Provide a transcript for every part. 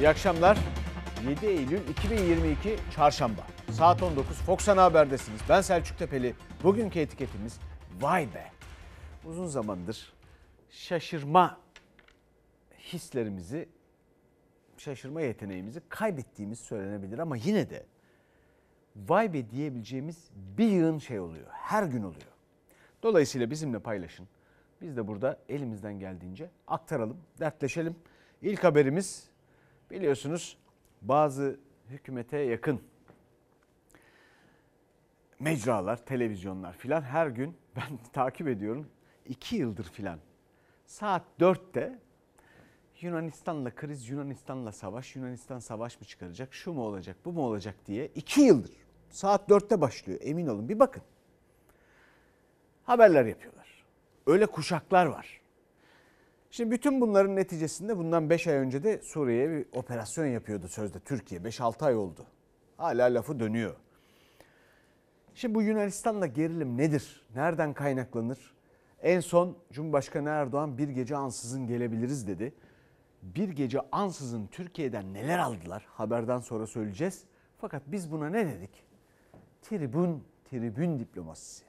İyi akşamlar. 7 Eylül 2022 Çarşamba. Saat 19 Fox Ana Haber'desiniz. Ben Selçuk Tepeli. Bugünkü etiketimiz vay be. Uzun zamandır şaşırma hislerimizi, şaşırma yeteneğimizi kaybettiğimiz söylenebilir ama yine de vay be diyebileceğimiz bir yığın şey oluyor. Her gün oluyor. Dolayısıyla bizimle paylaşın. Biz de burada elimizden geldiğince aktaralım, dertleşelim. İlk haberimiz biliyorsunuz bazı hükümete yakın mecralar, televizyonlar filan her gün ben takip ediyorum. iki yıldır filan saat 4'te Yunanistan'la kriz, Yunanistan'la savaş, Yunanistan savaş mı çıkaracak, şu mu olacak, bu mu olacak diye iki yıldır saat 4'te başlıyor emin olun bir bakın. Haberler yapıyorlar. Öyle kuşaklar var. Şimdi bütün bunların neticesinde bundan 5 ay önce de Suriye'ye bir operasyon yapıyordu sözde Türkiye. 5-6 ay oldu. Hala lafı dönüyor. Şimdi bu Yunanistan'la gerilim nedir? Nereden kaynaklanır? En son Cumhurbaşkanı Erdoğan bir gece ansızın gelebiliriz dedi. Bir gece ansızın Türkiye'den neler aldılar? Haberden sonra söyleyeceğiz. Fakat biz buna ne dedik? Tribün, tribün diplomasisi.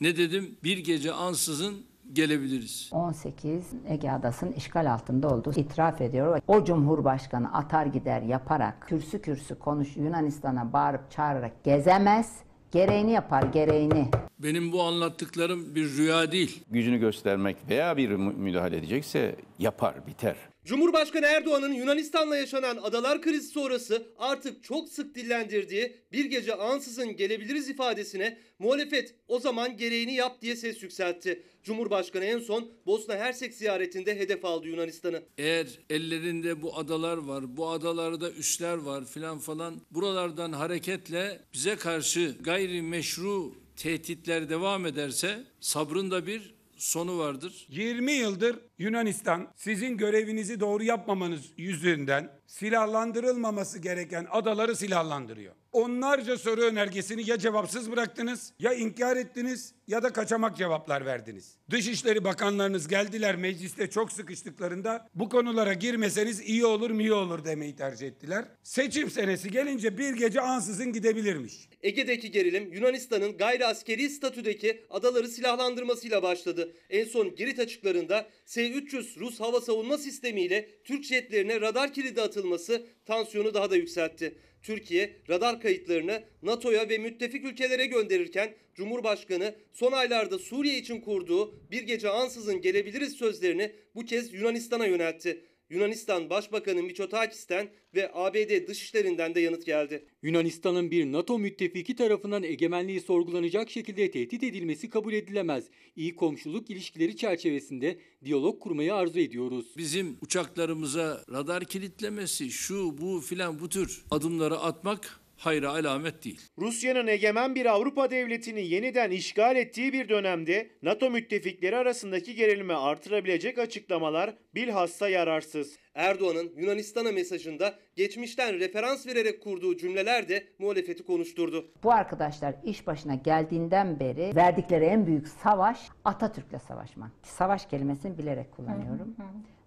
Ne dedim? Bir gece ansızın gelebiliriz. 18 Ege Adası'nın işgal altında olduğu itiraf ediyor. O Cumhurbaşkanı atar gider yaparak kürsü kürsü konuş Yunanistan'a bağırıp çağırarak gezemez. Gereğini yapar gereğini. Benim bu anlattıklarım bir rüya değil. gücünü göstermek veya bir mü- müdahale edecekse yapar, biter. Cumhurbaşkanı Erdoğan'ın Yunanistan'la yaşanan adalar krizi sonrası artık çok sık dillendirdiği bir gece ansızın gelebiliriz ifadesine muhalefet o zaman gereğini yap diye ses yükseltti. Cumhurbaşkanı en son Bosna Hersek ziyaretinde hedef aldı Yunanistan'ı. Eğer ellerinde bu adalar var, bu adalarda üsler var filan falan buralardan hareketle bize karşı gayri meşru tehditler devam ederse sabrın da bir sonu vardır. 20 yıldır Yunanistan sizin görevinizi doğru yapmamanız yüzünden silahlandırılmaması gereken adaları silahlandırıyor. Onlarca soru önergesini ya cevapsız bıraktınız, ya inkar ettiniz ya da kaçamak cevaplar verdiniz. Dışişleri bakanlarınız geldiler mecliste çok sıkıştıklarında bu konulara girmeseniz iyi olur mu iyi olur demeyi tercih ettiler. Seçim senesi gelince bir gece ansızın gidebilirmiş. Ege'deki gerilim Yunanistan'ın gayri askeri statüdeki adaları silahlandırmasıyla başladı. En son Girit açıklarında S-300 Rus hava savunma sistemiyle Türk jetlerine radar kilidi atılması tansiyonu daha da yükseltti. Türkiye radar kayıtlarını NATO'ya ve müttefik ülkelere gönderirken Cumhurbaşkanı son aylarda Suriye için kurduğu bir gece ansızın gelebiliriz sözlerini bu kez Yunanistan'a yöneltti. Yunanistan Başbakanı Mitsotakis'ten ve ABD dışişlerinden de yanıt geldi. Yunanistan'ın bir NATO müttefiki tarafından egemenliği sorgulanacak şekilde tehdit edilmesi kabul edilemez. İyi komşuluk ilişkileri çerçevesinde diyalog kurmayı arzu ediyoruz. Bizim uçaklarımıza radar kilitlemesi, şu bu filan bu tür adımları atmak hayra alamet değil. Rusya'nın egemen bir Avrupa devletini yeniden işgal ettiği bir dönemde NATO müttefikleri arasındaki gerilimi artırabilecek açıklamalar bilhassa yararsız. Erdoğan'ın Yunanistan'a mesajında geçmişten referans vererek kurduğu cümleler de muhalefeti konuşturdu. Bu arkadaşlar iş başına geldiğinden beri verdikleri en büyük savaş Atatürk'le savaşmak. Savaş kelimesini bilerek kullanıyorum.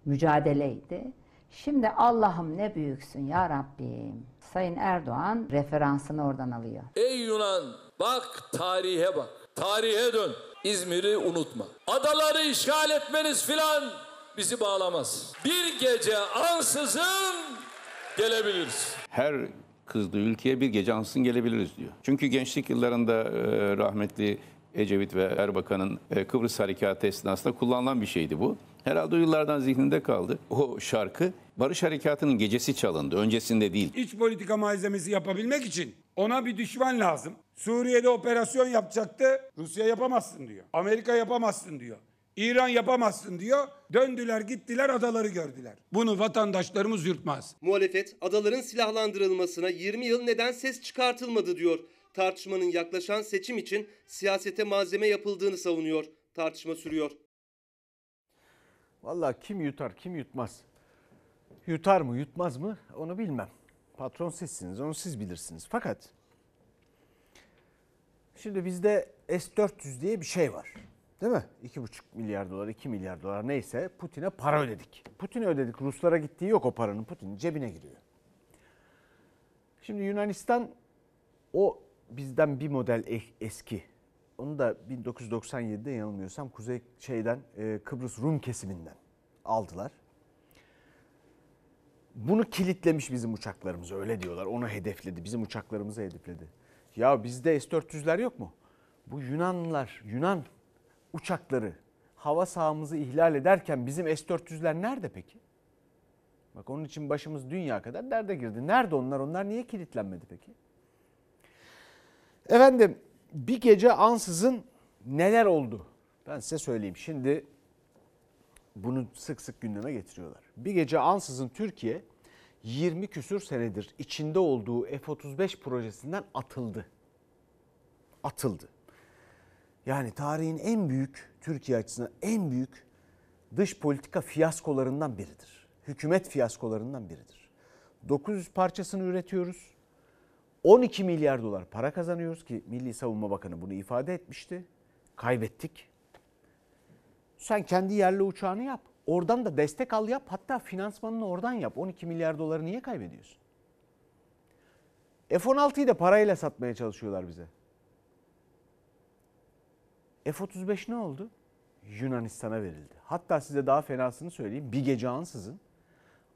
Mücadeleydi. Şimdi Allah'ım ne büyüksün ya Rabbim. Sayın Erdoğan referansını oradan alıyor. Ey Yunan bak tarihe bak. Tarihe dön. İzmir'i unutma. Adaları işgal etmeniz filan bizi bağlamaz. Bir gece ansızın gelebiliriz. Her kızdığı ülkeye bir gece ansızın gelebiliriz diyor. Çünkü gençlik yıllarında e, rahmetli Ecevit ve Erbakan'ın e, Kıbrıs Harekatı esnasında kullanılan bir şeydi bu. Herhalde o yıllardan zihninde kaldı. O şarkı Barış Harekatı'nın gecesi çalındı. Öncesinde değil. İç politika malzemesi yapabilmek için ona bir düşman lazım. Suriye'de operasyon yapacaktı. Rusya yapamazsın diyor. Amerika yapamazsın diyor. İran yapamazsın diyor. Döndüler gittiler adaları gördüler. Bunu vatandaşlarımız yürütmez. Muhalefet adaların silahlandırılmasına 20 yıl neden ses çıkartılmadı diyor. Tartışmanın yaklaşan seçim için siyasete malzeme yapıldığını savunuyor. Tartışma sürüyor. Vallahi kim yutar kim yutmaz. Yutar mı yutmaz mı onu bilmem. Patron sizsiniz onu siz bilirsiniz. Fakat şimdi bizde S-400 diye bir şey var. Değil mi? 2,5 milyar dolar, 2 milyar dolar neyse Putin'e para ödedik. Putin'e ödedik. Ruslara gittiği yok o paranın. Putin'in cebine giriyor. Şimdi Yunanistan o bizden bir model eski. Onu da 1997'de yanılmıyorsam Kuzey şeyden e, Kıbrıs Rum kesiminden aldılar. Bunu kilitlemiş bizim uçaklarımız öyle diyorlar. Onu hedefledi. Bizim uçaklarımızı hedefledi. Ya bizde S-400'ler yok mu? Bu Yunanlılar, Yunan uçakları hava sahamızı ihlal ederken bizim S-400'ler nerede peki? Bak onun için başımız dünya kadar derde girdi. Nerede onlar? Onlar niye kilitlenmedi peki? Efendim bir gece ansızın neler oldu? Ben size söyleyeyim. Şimdi bunu sık sık gündeme getiriyorlar. Bir gece ansızın Türkiye 20 küsür senedir içinde olduğu F-35 projesinden atıldı. Atıldı. Yani tarihin en büyük, Türkiye açısından en büyük dış politika fiyaskolarından biridir. Hükümet fiyaskolarından biridir. 900 parçasını üretiyoruz. 12 milyar dolar para kazanıyoruz ki Milli Savunma Bakanı bunu ifade etmişti. Kaybettik. Sen kendi yerli uçağını yap. Oradan da destek al yap. Hatta finansmanını oradan yap. 12 milyar doları niye kaybediyorsun? F-16'yı da parayla satmaya çalışıyorlar bize. F-35 ne oldu? Yunanistan'a verildi. Hatta size daha fenasını söyleyeyim. Bir gece ansızın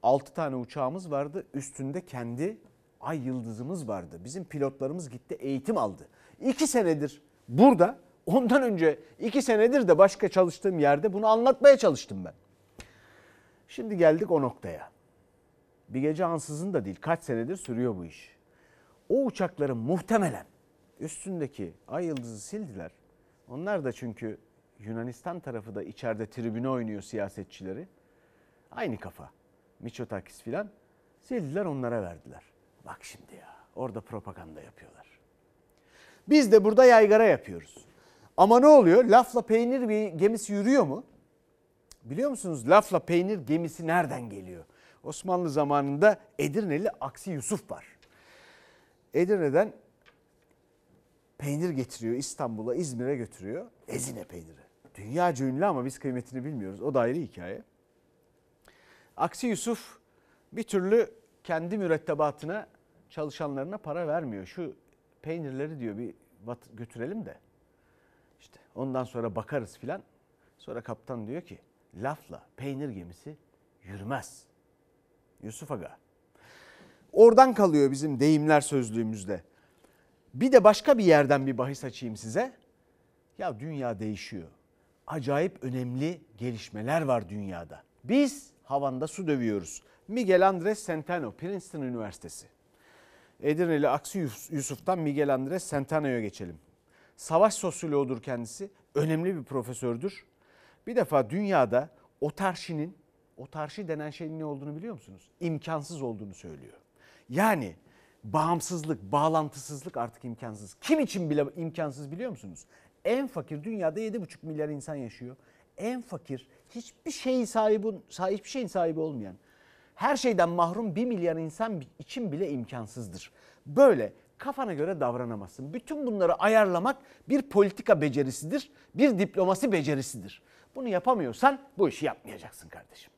6 tane uçağımız vardı. Üstünde kendi ay yıldızımız vardı. Bizim pilotlarımız gitti eğitim aldı. 2 senedir burada ondan önce 2 senedir de başka çalıştığım yerde bunu anlatmaya çalıştım ben. Şimdi geldik o noktaya. Bir gece ansızın da değil kaç senedir sürüyor bu iş. O uçakların muhtemelen üstündeki ay yıldızı sildiler. Onlar da çünkü Yunanistan tarafı da içeride tribüne oynuyor siyasetçileri. Aynı kafa. Miçotakis filan. Sildiler onlara verdiler. Bak şimdi ya orada propaganda yapıyorlar. Biz de burada yaygara yapıyoruz. Ama ne oluyor? Lafla peynir bir gemisi yürüyor mu? Biliyor musunuz lafla peynir gemisi nereden geliyor? Osmanlı zamanında Edirneli Aksi Yusuf var. Edirne'den peynir getiriyor İstanbul'a, İzmir'e götürüyor. Ezine peyniri. Dünyaca ünlü ama biz kıymetini bilmiyoruz. O da ayrı hikaye. Aksi Yusuf bir türlü kendi mürettebatına çalışanlarına para vermiyor. Şu peynirleri diyor bir götürelim de. Ondan sonra bakarız filan. Sonra kaptan diyor ki lafla peynir gemisi yürümez. Yusuf Aga. Oradan kalıyor bizim deyimler sözlüğümüzde. Bir de başka bir yerden bir bahis açayım size. Ya dünya değişiyor. Acayip önemli gelişmeler var dünyada. Biz havanda su dövüyoruz. Miguel Andres Centeno, Princeton Üniversitesi. Edirneli Aksi Yus- Yusuf'tan Miguel Andres Centeno'ya geçelim. Savaş sosyoloğudur kendisi. Önemli bir profesördür. Bir defa dünyada otarşinin, otarşi denen şeyin ne olduğunu biliyor musunuz? İmkansız olduğunu söylüyor. Yani bağımsızlık, bağlantısızlık artık imkansız. Kim için bile imkansız biliyor musunuz? En fakir dünyada 7,5 milyar insan yaşıyor. En fakir hiçbir şeyin sahibi, hiçbir şeyin sahibi olmayan, her şeyden mahrum 1 milyar insan için bile imkansızdır. Böyle kafana göre davranamazsın. Bütün bunları ayarlamak bir politika becerisidir, bir diplomasi becerisidir. Bunu yapamıyorsan bu işi yapmayacaksın kardeşim.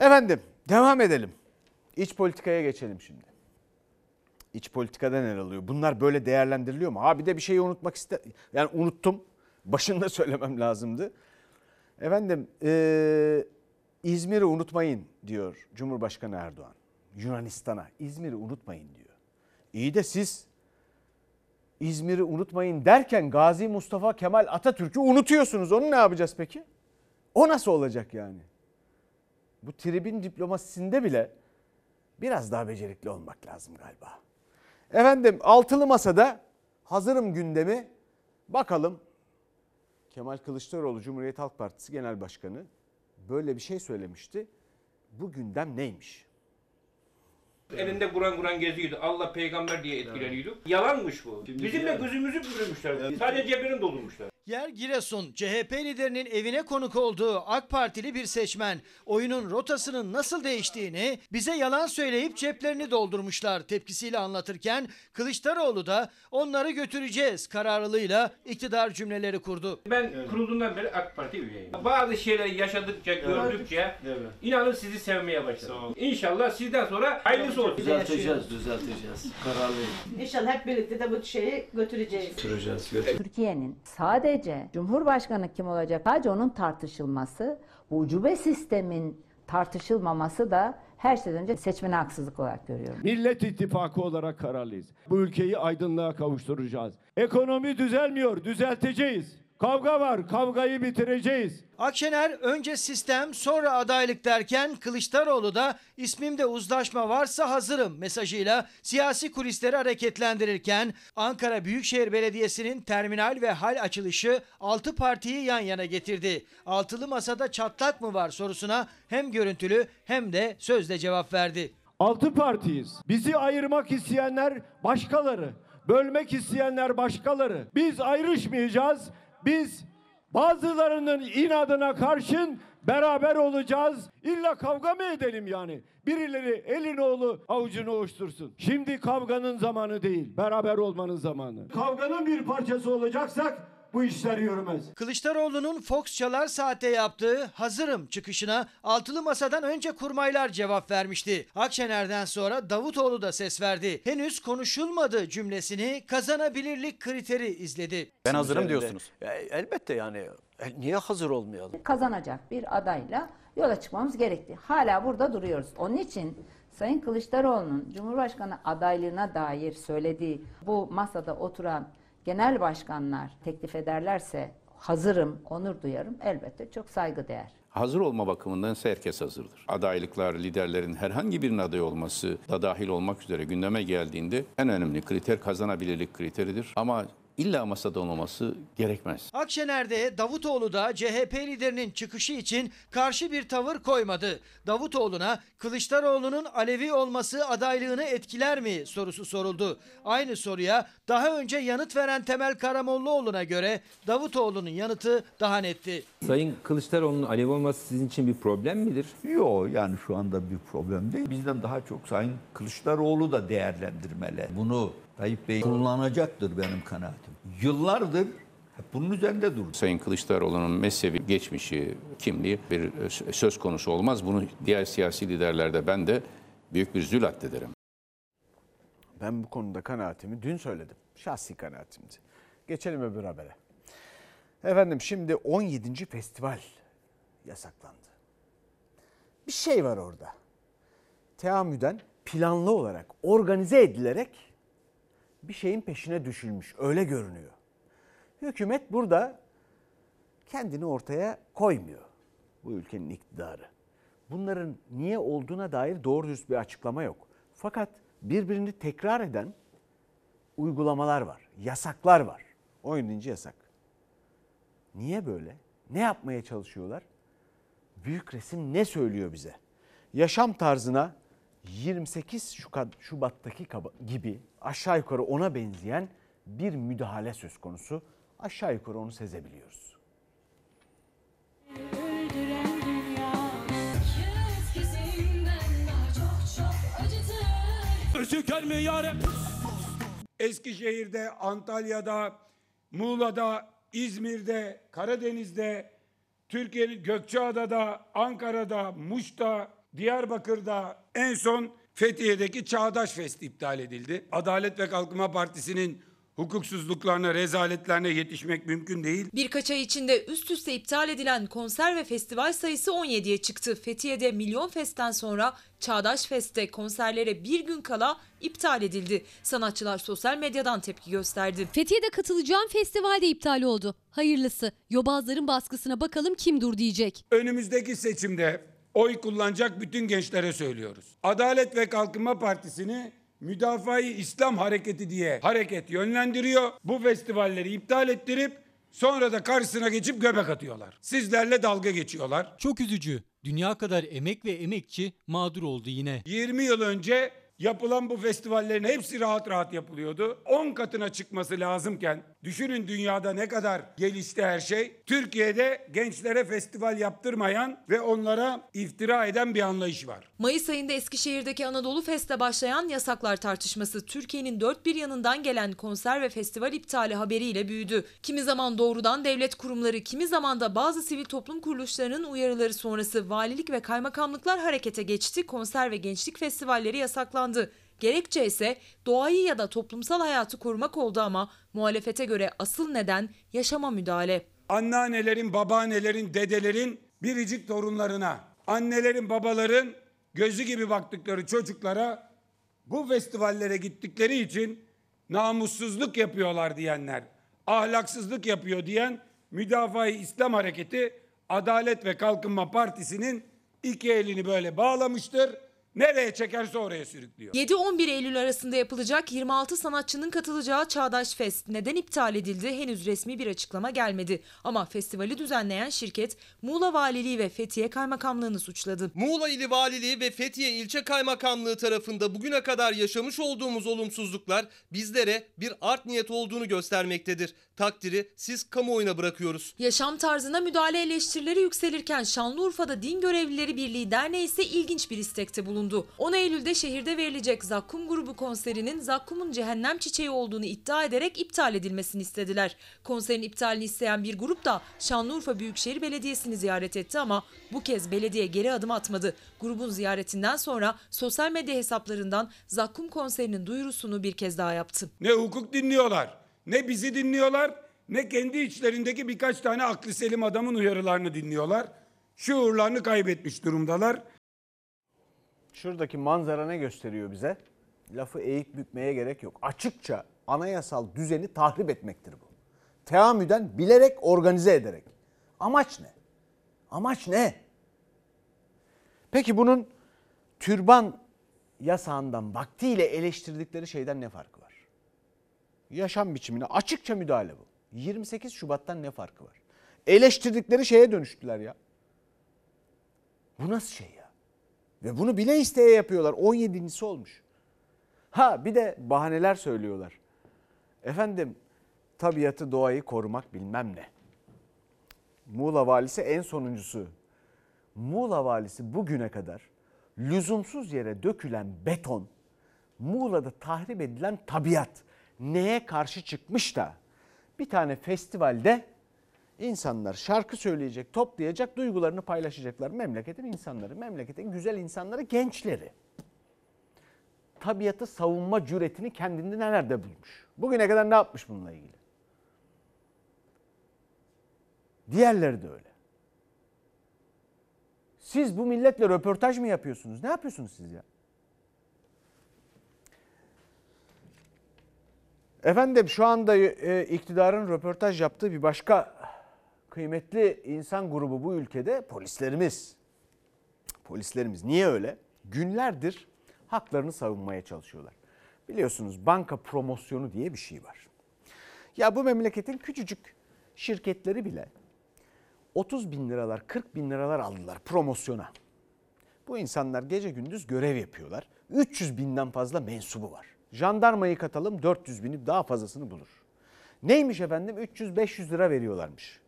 Efendim devam edelim. İç politikaya geçelim şimdi. İç politikada neler oluyor? Bunlar böyle değerlendiriliyor mu? Ha bir de bir şeyi unutmak iste yani unuttum. Başında söylemem lazımdı. Efendim eee, İzmir'i unutmayın diyor Cumhurbaşkanı Erdoğan. Yunanistan'a İzmir'i unutmayın diyor. İyi de siz İzmir'i unutmayın derken Gazi Mustafa Kemal Atatürk'ü unutuyorsunuz. Onu ne yapacağız peki? O nasıl olacak yani? Bu tribün diplomasisinde bile biraz daha becerikli olmak lazım galiba. Efendim altılı masada hazırım gündemi. Bakalım Kemal Kılıçdaroğlu Cumhuriyet Halk Partisi Genel Başkanı böyle bir şey söylemişti. Bu gündem neymiş? Elinde Kur'an Kur'an geziyordu. Allah peygamber diye etkileniyordu. Yalanmış bu. Bizim de gözümüzü bürümüşler. Sadece cebini doldurmuşlar. Yer Giresun. CHP liderinin evine konuk olduğu AK Partili bir seçmen oyunun rotasının nasıl değiştiğini bize yalan söyleyip ceplerini doldurmuşlar tepkisiyle anlatırken Kılıçdaroğlu da onları götüreceğiz kararlılığıyla iktidar cümleleri kurdu. Ben kurulduğundan beri AK Parti üyeyim. Bazı şeyleri yaşadıkça, gördükçe inanın sizi sevmeye başladım. İnşallah sizden sonra hayırlısı olsun. Düzelteceğiz, düzelteceğiz. Kararlıyım. İnşallah hep birlikte de bu şeyi götüreceğiz. Süreceğiz. Türkiye'nin sadece Cumhurbaşkanı kim olacak sadece onun tartışılması, bu ucube sistemin tartışılmaması da her şeyden önce seçmene haksızlık olarak görüyorum. Millet İttifakı olarak kararlıyız. Bu ülkeyi aydınlığa kavuşturacağız. Ekonomi düzelmiyor, düzelteceğiz. Kavga var, kavgayı bitireceğiz. Akşener önce sistem sonra adaylık derken Kılıçdaroğlu da ismimde uzlaşma varsa hazırım mesajıyla siyasi kulisleri hareketlendirirken Ankara Büyükşehir Belediyesi'nin terminal ve hal açılışı 6 partiyi yan yana getirdi. Altılı masada çatlak mı var sorusuna hem görüntülü hem de sözle cevap verdi. Altı partiyiz. Bizi ayırmak isteyenler başkaları. Bölmek isteyenler başkaları. Biz ayrışmayacağız. Biz bazılarının inadına karşın beraber olacağız. İlla kavga mı edelim yani? Birileri elin oğlu avucunu ovuştursun. Şimdi kavganın zamanı değil, beraber olmanın zamanı. Kavganın bir parçası olacaksak bu işler yürümez. Kılıçdaroğlu'nun Fox Çalar Saat'te yaptığı hazırım çıkışına altılı masadan önce kurmaylar cevap vermişti. Akşener'den sonra Davutoğlu da ses verdi. Henüz konuşulmadı cümlesini kazanabilirlik kriteri izledi. Ben hazırım diyorsunuz. elbette yani. E, niye hazır olmayalım? Kazanacak bir adayla yola çıkmamız gerekti. Hala burada duruyoruz. Onun için Sayın Kılıçdaroğlu'nun Cumhurbaşkanı adaylığına dair söylediği bu masada oturan genel başkanlar teklif ederlerse hazırım, onur duyarım. Elbette çok saygıdeğer. Hazır olma bakımından ise herkes hazırdır. Adaylıklar, liderlerin herhangi birinin aday olması da dahil olmak üzere gündeme geldiğinde en önemli kriter kazanabilirlik kriteridir. Ama illa masada olmaması gerekmez. Akşener de Davutoğlu da CHP liderinin çıkışı için karşı bir tavır koymadı. Davutoğlu'na Kılıçdaroğlu'nun Alevi olması adaylığını etkiler mi sorusu soruldu. Aynı soruya daha önce yanıt veren Temel Karamollaoğlu'na göre Davutoğlu'nun yanıtı daha netti. Sayın Kılıçdaroğlu'nun Alev olması sizin için bir problem midir? Yok yani şu anda bir problem değil. Bizden daha çok Sayın Kılıçdaroğlu da değerlendirmeli. Bunu Tayyip Bey kullanacaktır benim kanaatim. Yıllardır bunun üzerinde durdu. Sayın Kılıçdaroğlu'nun mezhebi, geçmişi, kimliği bir söz konusu olmaz. Bunu diğer siyasi liderlerde ben de büyük bir zül addederim. Ben bu konuda kanaatimi dün söyledim. Şahsi kanaatimdi. Geçelim öbür habere. Efendim şimdi 17. festival yasaklandı. Bir şey var orada. Teamüden planlı olarak organize edilerek bir şeyin peşine düşülmüş. Öyle görünüyor. Hükümet burada kendini ortaya koymuyor. Bu ülkenin iktidarı. Bunların niye olduğuna dair doğru dürüst bir açıklama yok. Fakat birbirini tekrar eden uygulamalar var, yasaklar var. 17. yasak. Niye böyle? Ne yapmaya çalışıyorlar? Büyük resim ne söylüyor bize? Yaşam tarzına 28 Şubat'taki gibi aşağı yukarı ona benzeyen bir müdahale söz konusu. Aşağı yukarı onu sezebiliyoruz. Eskişehir'de, Antalya'da, Muğla'da, İzmir'de, Karadeniz'de, Türkiye'nin Gökçeada'da, Ankara'da, Muş'ta, Diyarbakır'da en son Fethiye'deki Çağdaş Fest iptal edildi. Adalet ve Kalkınma Partisi'nin hukuksuzluklarına, rezaletlerine yetişmek mümkün değil. Birkaç ay içinde üst üste iptal edilen konser ve festival sayısı 17'ye çıktı. Fethiye'de Milyon Fest'ten sonra Çağdaş Fest'te konserlere bir gün kala iptal edildi. Sanatçılar sosyal medyadan tepki gösterdi. Fethiye'de katılacağım festival de iptal oldu. Hayırlısı. Yobazların baskısına bakalım kim dur diyecek. Önümüzdeki seçimde oy kullanacak bütün gençlere söylüyoruz. Adalet ve Kalkınma Partisi'ni Müdafaa-i İslam Hareketi diye hareket yönlendiriyor. Bu festivalleri iptal ettirip sonra da karşısına geçip göbek atıyorlar. Sizlerle dalga geçiyorlar. Çok üzücü. Dünya kadar emek ve emekçi mağdur oldu yine. 20 yıl önce Yapılan bu festivallerin hepsi rahat rahat yapılıyordu. 10 katına çıkması lazımken düşünün dünyada ne kadar gelişti her şey. Türkiye'de gençlere festival yaptırmayan ve onlara iftira eden bir anlayış var. Mayıs ayında Eskişehir'deki Anadolu Fest'te başlayan yasaklar tartışması Türkiye'nin dört bir yanından gelen konser ve festival iptali haberiyle büyüdü. Kimi zaman doğrudan devlet kurumları, kimi zaman da bazı sivil toplum kuruluşlarının uyarıları sonrası valilik ve kaymakamlıklar harekete geçti. Konser ve gençlik festivalleri yasaklandı. Gerekçe ise doğayı ya da toplumsal hayatı korumak oldu ama muhalefete göre asıl neden yaşama müdahale. Anneannelerin, babaannelerin, dedelerin biricik torunlarına, annelerin, babaların gözü gibi baktıkları çocuklara bu festivallere gittikleri için namussuzluk yapıyorlar diyenler, ahlaksızlık yapıyor diyen Müdafaa-i İslam Hareketi Adalet ve Kalkınma Partisi'nin iki elini böyle bağlamıştır. Nereye çekerse oraya sürüklüyor. 7-11 Eylül arasında yapılacak 26 sanatçının katılacağı Çağdaş Fest neden iptal edildi henüz resmi bir açıklama gelmedi. Ama festivali düzenleyen şirket Muğla Valiliği ve Fethiye Kaymakamlığı'nı suçladı. Muğla İli Valiliği ve Fethiye İlçe Kaymakamlığı tarafında bugüne kadar yaşamış olduğumuz olumsuzluklar bizlere bir art niyet olduğunu göstermektedir. Takdiri siz kamuoyuna bırakıyoruz. Yaşam tarzına müdahale eleştirileri yükselirken Şanlıurfa'da Din Görevlileri Birliği Derneği ise ilginç bir istekte bulundu. 10 Eylül'de şehirde verilecek Zakkum grubu konserinin Zakkum'un cehennem çiçeği olduğunu iddia ederek iptal edilmesini istediler. Konserin iptalini isteyen bir grup da Şanlıurfa Büyükşehir Belediyesi'ni ziyaret etti ama bu kez belediye geri adım atmadı. Grubun ziyaretinden sonra sosyal medya hesaplarından Zakkum konserinin duyurusunu bir kez daha yaptı. Ne hukuk dinliyorlar, ne bizi dinliyorlar, ne kendi içlerindeki birkaç tane aklı selim adamın uyarılarını dinliyorlar. Şuurlarını kaybetmiş durumdalar. Şuradaki manzara ne gösteriyor bize? Lafı eğip bükmeye gerek yok. Açıkça anayasal düzeni tahrip etmektir bu. Teamüden bilerek organize ederek. Amaç ne? Amaç ne? Peki bunun türban yasağından vaktiyle eleştirdikleri şeyden ne farkı var? Yaşam biçimine açıkça müdahale bu. 28 Şubat'tan ne farkı var? Eleştirdikleri şeye dönüştüler ya. Bu nasıl şey ya? Ve bunu bile isteye yapıyorlar. 17.si olmuş. Ha bir de bahaneler söylüyorlar. Efendim tabiatı doğayı korumak bilmem ne. Muğla valisi en sonuncusu. Muğla valisi bugüne kadar lüzumsuz yere dökülen beton, Muğla'da tahrip edilen tabiat neye karşı çıkmış da bir tane festivalde insanlar şarkı söyleyecek, toplayacak, duygularını paylaşacaklar. Memleketin insanları, memleketin güzel insanları, gençleri. Tabiatı savunma cüretini kendinde nerede bulmuş? Bugüne kadar ne yapmış bununla ilgili? Diğerleri de öyle. Siz bu milletle röportaj mı yapıyorsunuz? Ne yapıyorsunuz siz ya? Efendim şu anda e, iktidarın röportaj yaptığı bir başka kıymetli insan grubu bu ülkede polislerimiz. Polislerimiz niye öyle? Günlerdir haklarını savunmaya çalışıyorlar. Biliyorsunuz banka promosyonu diye bir şey var. Ya bu memleketin küçücük şirketleri bile 30 bin liralar 40 bin liralar aldılar promosyona. Bu insanlar gece gündüz görev yapıyorlar. 300 binden fazla mensubu var. Jandarmayı katalım 400 bini daha fazlasını bulur. Neymiş efendim 300-500 lira veriyorlarmış.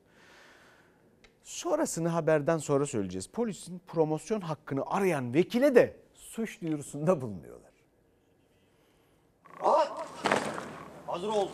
Sonrasını haberden sonra söyleyeceğiz. Polisin promosyon hakkını arayan vekile de suç duyurusunda bulunuyorlar. Hazır ol.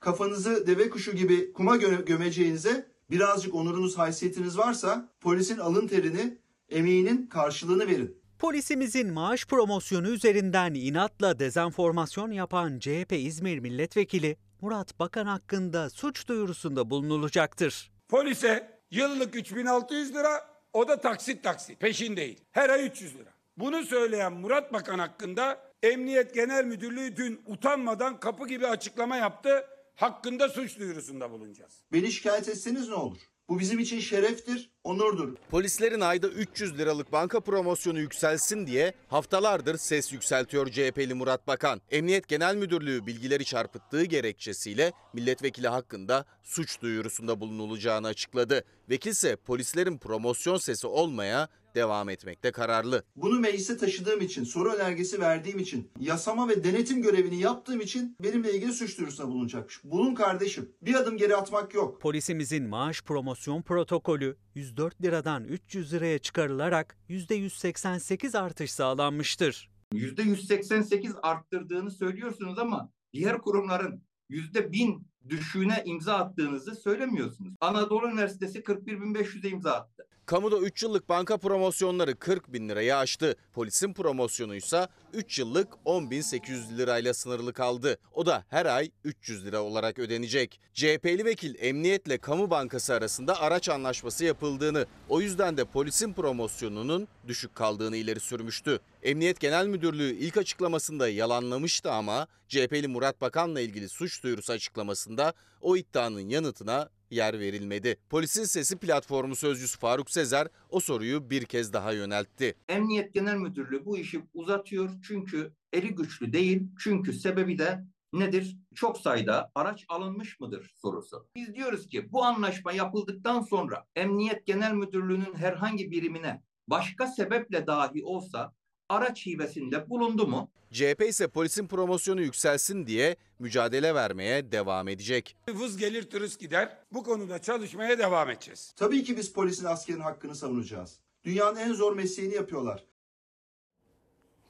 Kafanızı deve kuşu gibi kuma gö- gömeceğinize birazcık onurunuz, haysiyetiniz varsa polisin alın terini, emeğinin karşılığını verin. Polisimizin maaş promosyonu üzerinden inatla dezenformasyon yapan CHP İzmir Milletvekili Murat Bakan hakkında suç duyurusunda bulunulacaktır. Polise yıllık 3600 lira o da taksit taksit peşin değil. Her ay 300 lira. Bunu söyleyen Murat Bakan hakkında Emniyet Genel Müdürlüğü dün utanmadan kapı gibi açıklama yaptı. Hakkında suç duyurusunda bulunacağız. Beni şikayet etseniz ne olur? Bu bizim için şereftir, onurdur. Polislerin ayda 300 liralık banka promosyonu yükselsin diye haftalardır ses yükseltiyor CHP'li Murat Bakan. Emniyet Genel Müdürlüğü bilgileri çarpıttığı gerekçesiyle milletvekili hakkında suç duyurusunda bulunulacağını açıkladı. Vekilse polislerin promosyon sesi olmaya devam etmekte kararlı. Bunu meclise taşıdığım için, soru önergesi verdiğim için, yasama ve denetim görevini yaptığım için benimle ilgili suç duyurusunda bulunacakmış. Bulun kardeşim. Bir adım geri atmak yok. Polisimizin maaş promosyon protokolü 104 liradan 300 liraya çıkarılarak %188 artış sağlanmıştır. %188 arttırdığını söylüyorsunuz ama diğer kurumların %1000 düşüğüne imza attığınızı söylemiyorsunuz. Anadolu Üniversitesi 41.500'e imza attı. Kamuda 3 yıllık banka promosyonları 40 bin lirayı aştı. Polisin promosyonuysa 3 yıllık 10.800 lirayla sınırlı kaldı. O da her ay 300 lira olarak ödenecek. CHP'li vekil emniyetle kamu bankası arasında araç anlaşması yapıldığını, o yüzden de polisin promosyonunun düşük kaldığını ileri sürmüştü. Emniyet Genel Müdürlüğü ilk açıklamasında yalanlamıştı ama CHP'li Murat Bakan'la ilgili suç duyurusu açıklamasında o iddianın yanıtına yer verilmedi. Polisin Sesi platformu sözcüsü Faruk Sezer o soruyu bir kez daha yöneltti. Emniyet Genel Müdürlüğü bu işi uzatıyor çünkü eli güçlü değil. Çünkü sebebi de nedir? Çok sayıda araç alınmış mıdır sorusu. Biz diyoruz ki bu anlaşma yapıldıktan sonra Emniyet Genel Müdürlüğü'nün herhangi birimine başka sebeple dahi olsa araç hibesinde bulundu mu? CHP ise polisin promosyonu yükselsin diye mücadele vermeye devam edecek. Vız gelir turist gider. Bu konuda çalışmaya devam edeceğiz. Tabii ki biz polisin askerin hakkını savunacağız. Dünyanın en zor mesleğini yapıyorlar.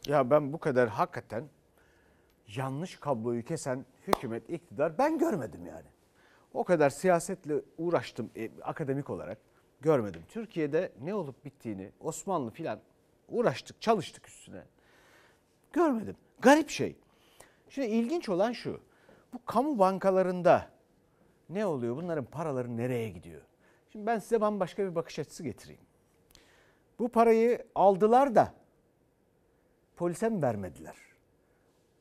Ya ben bu kadar hakikaten yanlış kabloyu kesen hükümet, iktidar ben görmedim yani. O kadar siyasetle uğraştım e, akademik olarak görmedim. Türkiye'de ne olup bittiğini Osmanlı filan uğraştık, çalıştık üstüne. Görmedim. Garip şey. Şimdi ilginç olan şu. Bu kamu bankalarında ne oluyor? Bunların paraları nereye gidiyor? Şimdi ben size bambaşka bir bakış açısı getireyim. Bu parayı aldılar da polise mi vermediler?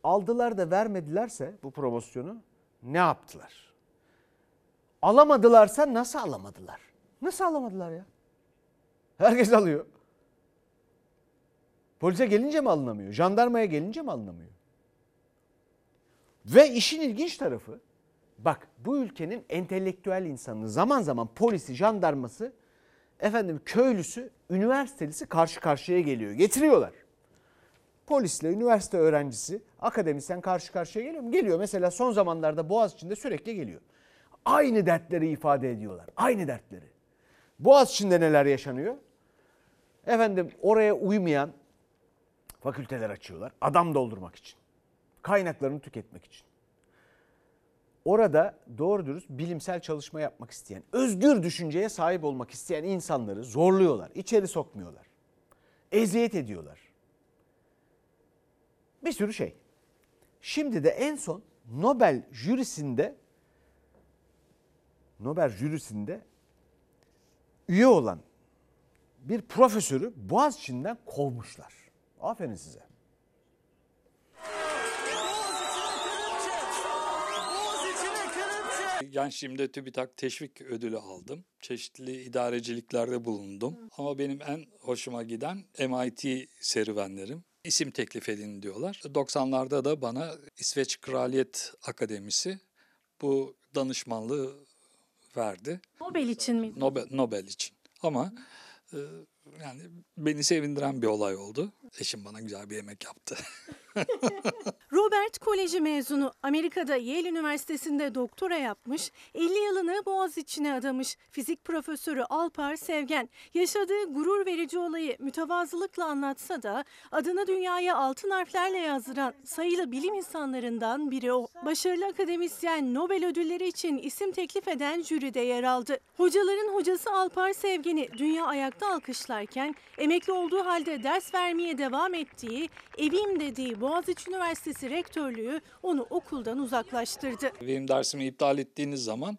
Aldılar da vermedilerse bu promosyonu ne yaptılar? Alamadılarsa nasıl alamadılar? Nasıl alamadılar ya? Herkes alıyor. Polise gelince mi alınamıyor? Jandarmaya gelince mi alınamıyor? Ve işin ilginç tarafı bak bu ülkenin entelektüel insanı zaman zaman polisi, jandarması, efendim köylüsü, üniversitelisi karşı karşıya geliyor. Getiriyorlar. Polisle üniversite öğrencisi, akademisyen karşı karşıya geliyor mu? Geliyor. Mesela son zamanlarda Boğaziçi'nde sürekli geliyor. Aynı dertleri ifade ediyorlar. Aynı dertleri. Boğaziçi'nde neler yaşanıyor? Efendim oraya uymayan fakülteler açıyorlar. Adam doldurmak için. Kaynaklarını tüketmek için. Orada doğru dürüst bilimsel çalışma yapmak isteyen, özgür düşünceye sahip olmak isteyen insanları zorluyorlar. içeri sokmuyorlar. Eziyet ediyorlar. Bir sürü şey. Şimdi de en son Nobel jürisinde Nobel jürisinde üye olan bir profesörü Boğaziçi'nden kovmuşlar. Aferin size. Gençliğimde TÜBİTAK teşvik ödülü aldım. Çeşitli idareciliklerde bulundum. Ama benim en hoşuma giden MIT serüvenlerim. İsim teklif edin diyorlar. 90'larda da bana İsveç Kraliyet Akademisi bu danışmanlığı verdi. Nobel için mi? Nobel, Nobel için. Ama e, yani beni sevindiren bir olay oldu. Eşim bana güzel bir yemek yaptı. Robert Koleji mezunu. Amerika'da Yale Üniversitesi'nde doktora yapmış. 50 yılını Boğaziçi'ne adamış. Fizik profesörü Alpar Sevgen. Yaşadığı gurur verici olayı mütevazılıkla anlatsa da adını dünyaya altın harflerle yazdıran sayılı bilim insanlarından biri o. Başarılı akademisyen Nobel ödülleri için isim teklif eden jüride yer aldı. Hocaların hocası Alpar Sevgen'i dünya ayakta alkışlarken emekli olduğu halde ders vermeye devam ettiği, evim dediği Boğaziçi Üniversitesi Rektörlüğü onu okuldan uzaklaştırdı. Benim dersimi iptal ettiğiniz zaman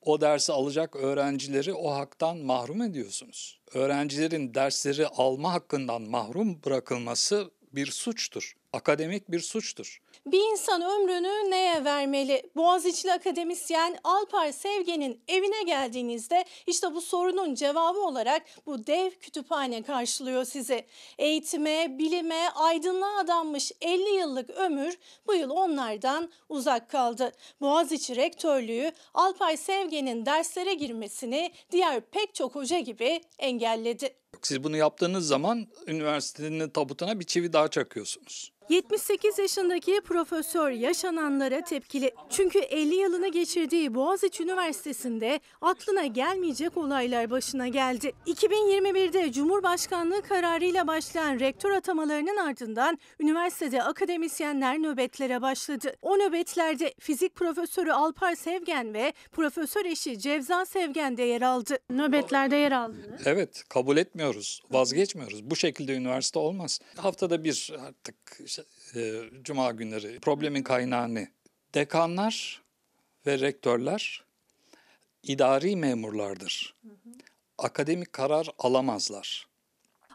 o dersi alacak öğrencileri o haktan mahrum ediyorsunuz. Öğrencilerin dersleri alma hakkından mahrum bırakılması bir suçtur. Akademik bir suçtur. Bir insan ömrünü neye vermeli? Boğaziçi'li akademisyen Alpar Sevgen'in evine geldiğinizde işte bu sorunun cevabı olarak bu dev kütüphane karşılıyor sizi. Eğitime, bilime, aydınlığa adanmış 50 yıllık ömür bu yıl onlardan uzak kaldı. Boğaziçi Rektörlüğü Alpar Sevgen'in derslere girmesini diğer pek çok hoca gibi engelledi. Siz bunu yaptığınız zaman üniversitenin tabutuna bir çivi daha çakıyorsunuz. 78 yaşındaki profesör yaşananlara tepkili. Çünkü 50 yılını geçirdiği Boğaziçi Üniversitesi'nde aklına gelmeyecek olaylar başına geldi. 2021'de Cumhurbaşkanlığı kararıyla başlayan rektör atamalarının ardından üniversitede akademisyenler nöbetlere başladı. O nöbetlerde fizik profesörü Alpar Sevgen ve profesör eşi Cevza Sevgen de yer aldı. Nöbetlerde yer aldı. Evet kabul etmiyoruz, vazgeçmiyoruz. Bu şekilde üniversite olmaz. Haftada bir artık e, cuma günleri problemin kaynağı ne? Dekanlar ve rektörler idari memurlardır. Akademik karar alamazlar.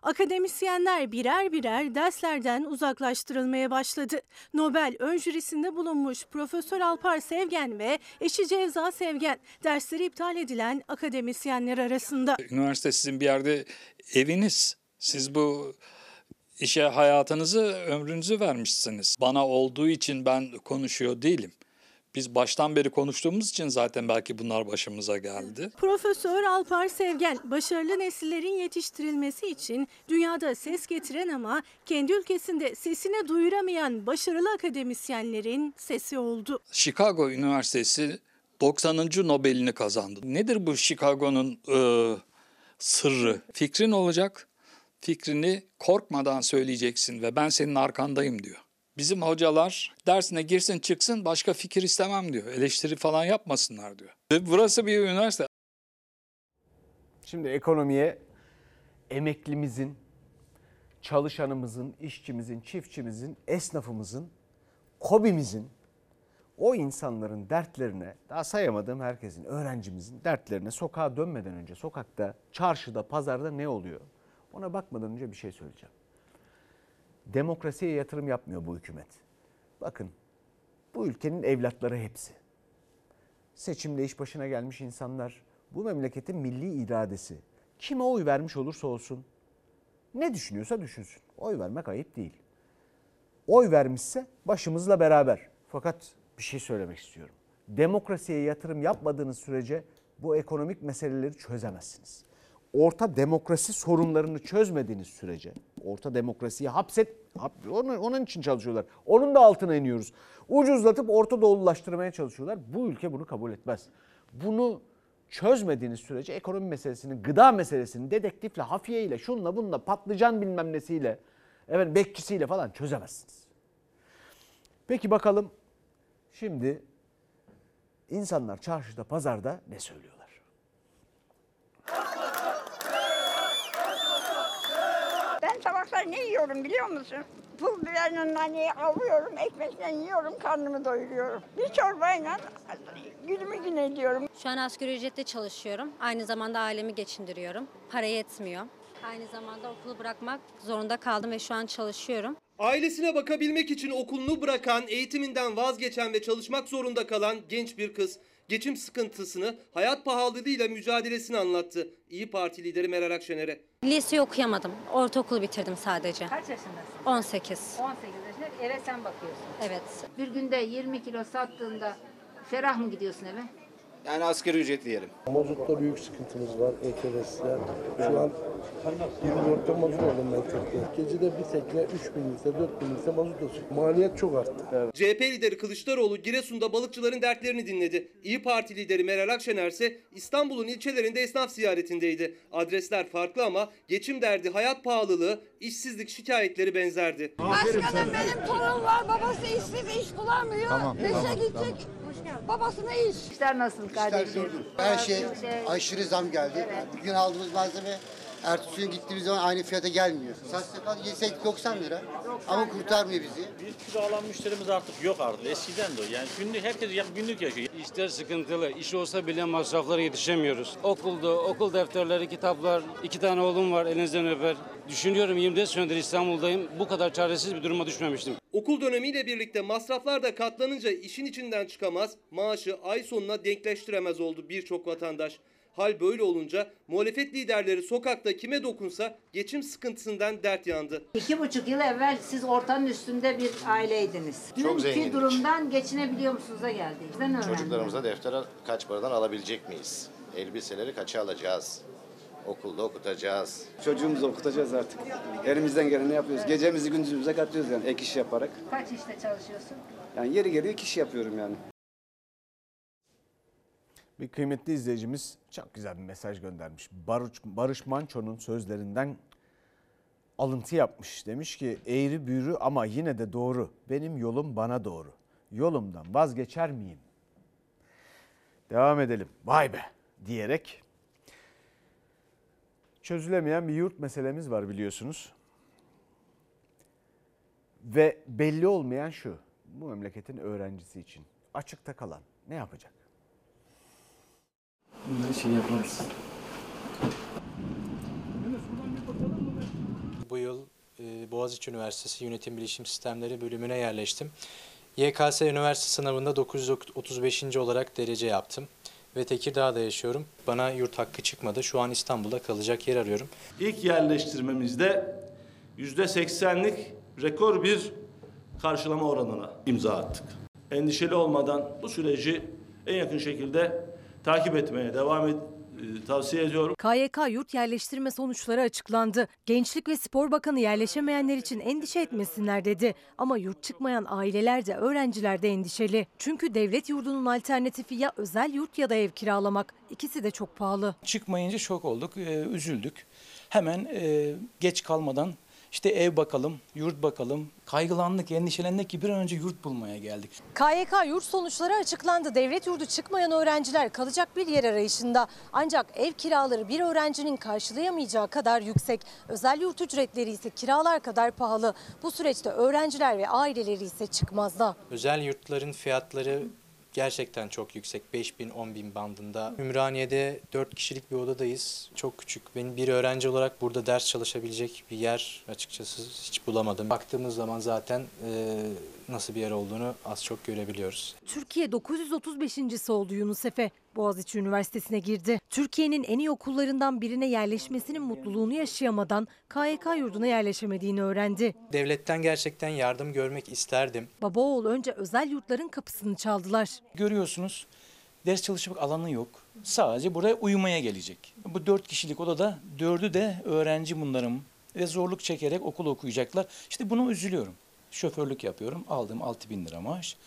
Akademisyenler birer birer derslerden uzaklaştırılmaya başladı. Nobel ön jürisinde bulunmuş Profesör Alpar Sevgen ve eşi Cevza Sevgen dersleri iptal edilen akademisyenler arasında. Üniversite sizin bir yerde eviniz. Siz bu işe hayatınızı, ömrünüzü vermişsiniz. Bana olduğu için ben konuşuyor değilim. Biz baştan beri konuştuğumuz için zaten belki bunlar başımıza geldi. Profesör Alpar Sevgen, başarılı nesillerin yetiştirilmesi için dünyada ses getiren ama kendi ülkesinde sesini duyuramayan başarılı akademisyenlerin sesi oldu. Chicago Üniversitesi 90. Nobel'ini kazandı. Nedir bu Chicago'nun e, sırrı? Fikrin olacak, fikrini korkmadan söyleyeceksin ve ben senin arkandayım diyor. Bizim hocalar dersine girsin çıksın başka fikir istemem diyor. Eleştiri falan yapmasınlar diyor. Ve burası bir üniversite. Şimdi ekonomiye emeklimizin, çalışanımızın, işçimizin, çiftçimizin, esnafımızın, kobimizin, o insanların dertlerine, daha sayamadığım herkesin, öğrencimizin dertlerine sokağa dönmeden önce, sokakta, çarşıda, pazarda ne oluyor? Ona bakmadan önce bir şey söyleyeceğim. Demokrasiye yatırım yapmıyor bu hükümet. Bakın bu ülkenin evlatları hepsi. Seçimde iş başına gelmiş insanlar, bu memleketin milli iradesi. Kime oy vermiş olursa olsun, ne düşünüyorsa düşünsün. Oy vermek ayıp değil. Oy vermişse başımızla beraber. Fakat bir şey söylemek istiyorum. Demokrasiye yatırım yapmadığınız sürece bu ekonomik meseleleri çözemezsiniz. Orta demokrasi sorunlarını çözmediğiniz sürece, orta demokrasiyi hapset, hap, onun, için çalışıyorlar. Onun da altına iniyoruz. Ucuzlatıp Orta Doğululaştırmaya çalışıyorlar. Bu ülke bunu kabul etmez. Bunu çözmediğiniz sürece ekonomi meselesini, gıda meselesini dedektifle, hafiyeyle, şunla bununla, patlıcan bilmem nesiyle, evet bekçisiyle falan çözemezsiniz. Peki bakalım şimdi insanlar çarşıda, pazarda ne söylüyorlar? Ben tabakları ne yiyorum biliyor musun? Pul biberle naneyi alıyorum, ekmekle yiyorum, karnımı doyuruyorum. Bir çorbayla günümü gün ediyorum. Şu an asgari ücretle çalışıyorum. Aynı zamanda ailemi geçindiriyorum. Para yetmiyor. Aynı zamanda okulu bırakmak zorunda kaldım ve şu an çalışıyorum. Ailesine bakabilmek için okulunu bırakan, eğitiminden vazgeçen ve çalışmak zorunda kalan genç bir kız geçim sıkıntısını, hayat pahalılığıyla mücadelesini anlattı. İyi Parti lideri Meral Akşener'e. Liseyi okuyamadım. Ortaokulu bitirdim sadece. Kaç yaşındasın? 18. 18 yaşında eve sen bakıyorsun. Evet. Bir günde 20 kilo sattığında ferah mı gidiyorsun eve? Yani asgari ücret diyelim. Mazutta büyük sıkıntımız var ETV'sler. Şu an 24'te mazot aldım ben tekne. Gecede bir tekne 3 bin litre, 4 bin litre mazot alıyor. Maliyet çok arttı. CHP lideri Kılıçdaroğlu Giresun'da balıkçıların dertlerini dinledi. İyi Parti lideri Meral Akşener ise İstanbul'un ilçelerinde esnaf ziyaretindeydi. Adresler farklı ama geçim derdi, hayat pahalılığı, işsizlik şikayetleri benzerdi. Başkanım benim torun var, babası işsiz, iş bulamıyor. Tamam, İşe tamam, gidecek, tamam. Babasına iş. İşler nasıl kardeşim? Her şey aşırı zam geldi. Bugün aldığımız malzeme ertesi gün gittiğimiz zaman aynı fiyata gelmiyor. Saç sakal yesek 90 lira ama kurtarmıyor bizi. Bir kilo alan müşterimiz artık yok artık. Eskiden de o. Yani günlük herkes ya- günlük yaşıyor. İşler sıkıntılı. İş olsa bile masraflara yetişemiyoruz. Okulda, okul defterleri, kitaplar. iki tane oğlum var elinizden öper. Düşünüyorum 24 senedir İstanbul'dayım. Bu kadar çaresiz bir duruma düşmemiştim. Okul dönemiyle birlikte masraflar da katlanınca işin içinden çıkamaz, maaşı ay sonuna denkleştiremez oldu birçok vatandaş. Hal böyle olunca muhalefet liderleri sokakta kime dokunsa geçim sıkıntısından dert yandı. İki buçuk yıl evvel siz ortanın üstünde bir aileydiniz. Çok Dünkü zengindik. durumdan geçinebiliyor musunuz da geldi. Bizden öğrendim. Çocuklarımıza defter kaç paradan alabilecek miyiz? Elbiseleri kaça alacağız? Okulda okutacağız. Çocuğumuzu okutacağız artık. Elimizden geleni yapıyoruz. Gecemizi gündüzümüze katıyoruz yani ek iş yaparak. Kaç işte çalışıyorsun? Yani yeri geliyor ek iş yapıyorum yani. Bir kıymetli izleyicimiz çok güzel bir mesaj göndermiş. Barış, Barış Manço'nun sözlerinden alıntı yapmış. Demiş ki eğri büğrü ama yine de doğru. Benim yolum bana doğru. Yolumdan vazgeçer miyim? Devam edelim. Vay be diyerek çözülemeyen bir yurt meselemiz var biliyorsunuz. Ve belli olmayan şu. Bu memleketin öğrencisi için açıkta kalan ne yapacak? Bunları şey yaparız. Bu yıl e, Boğaziçi Üniversitesi Yönetim Bilişim Sistemleri bölümüne yerleştim. YKS üniversite sınavında 935. olarak derece yaptım ve Tekirdağ'da yaşıyorum. Bana yurt hakkı çıkmadı. Şu an İstanbul'da kalacak yer arıyorum. İlk yerleştirmemizde yüzde seksenlik rekor bir karşılama oranına imza attık. Endişeli olmadan bu süreci en yakın şekilde takip etmeye devam et, e, tavsiye ediyorum. KYK yurt yerleştirme sonuçları açıklandı. Gençlik ve Spor Bakanı yerleşemeyenler için endişe etmesinler dedi. Ama yurt çıkmayan aileler de öğrenciler de endişeli. Çünkü devlet yurdunun alternatifi ya özel yurt ya da ev kiralamak. İkisi de çok pahalı. Çıkmayınca şok olduk, e, üzüldük. Hemen e, geç kalmadan işte ev bakalım, yurt bakalım. Kaygılandık, endişelendik ki bir an önce yurt bulmaya geldik. KYK yurt sonuçları açıklandı. Devlet yurdu çıkmayan öğrenciler kalacak bir yer arayışında. Ancak ev kiraları bir öğrencinin karşılayamayacağı kadar yüksek. Özel yurt ücretleri ise kiralar kadar pahalı. Bu süreçte öğrenciler ve aileleri ise çıkmazda. Özel yurtların fiyatları gerçekten çok yüksek. 5 bin, 10 bin bandında. Ümraniye'de 4 kişilik bir odadayız. Çok küçük. Benim bir öğrenci olarak burada ders çalışabilecek bir yer açıkçası hiç bulamadım. Baktığımız zaman zaten e, nasıl bir yer olduğunu az çok görebiliyoruz. Türkiye 935.si oldu Yunus Efe. Boğaziçi Üniversitesi'ne girdi. Türkiye'nin en iyi okullarından birine yerleşmesinin mutluluğunu yaşayamadan KYK yurduna yerleşemediğini öğrendi. Devletten gerçekten yardım görmek isterdim. Baba oğul önce özel yurtların kapısını çaldılar. Görüyorsunuz ders çalışmak alanı yok. Sadece buraya uyumaya gelecek. Bu dört kişilik odada dördü de öğrenci bunlarım ve zorluk çekerek okul okuyacaklar. İşte buna üzülüyorum. Şoförlük yapıyorum. Aldığım 6 bin lira maaş.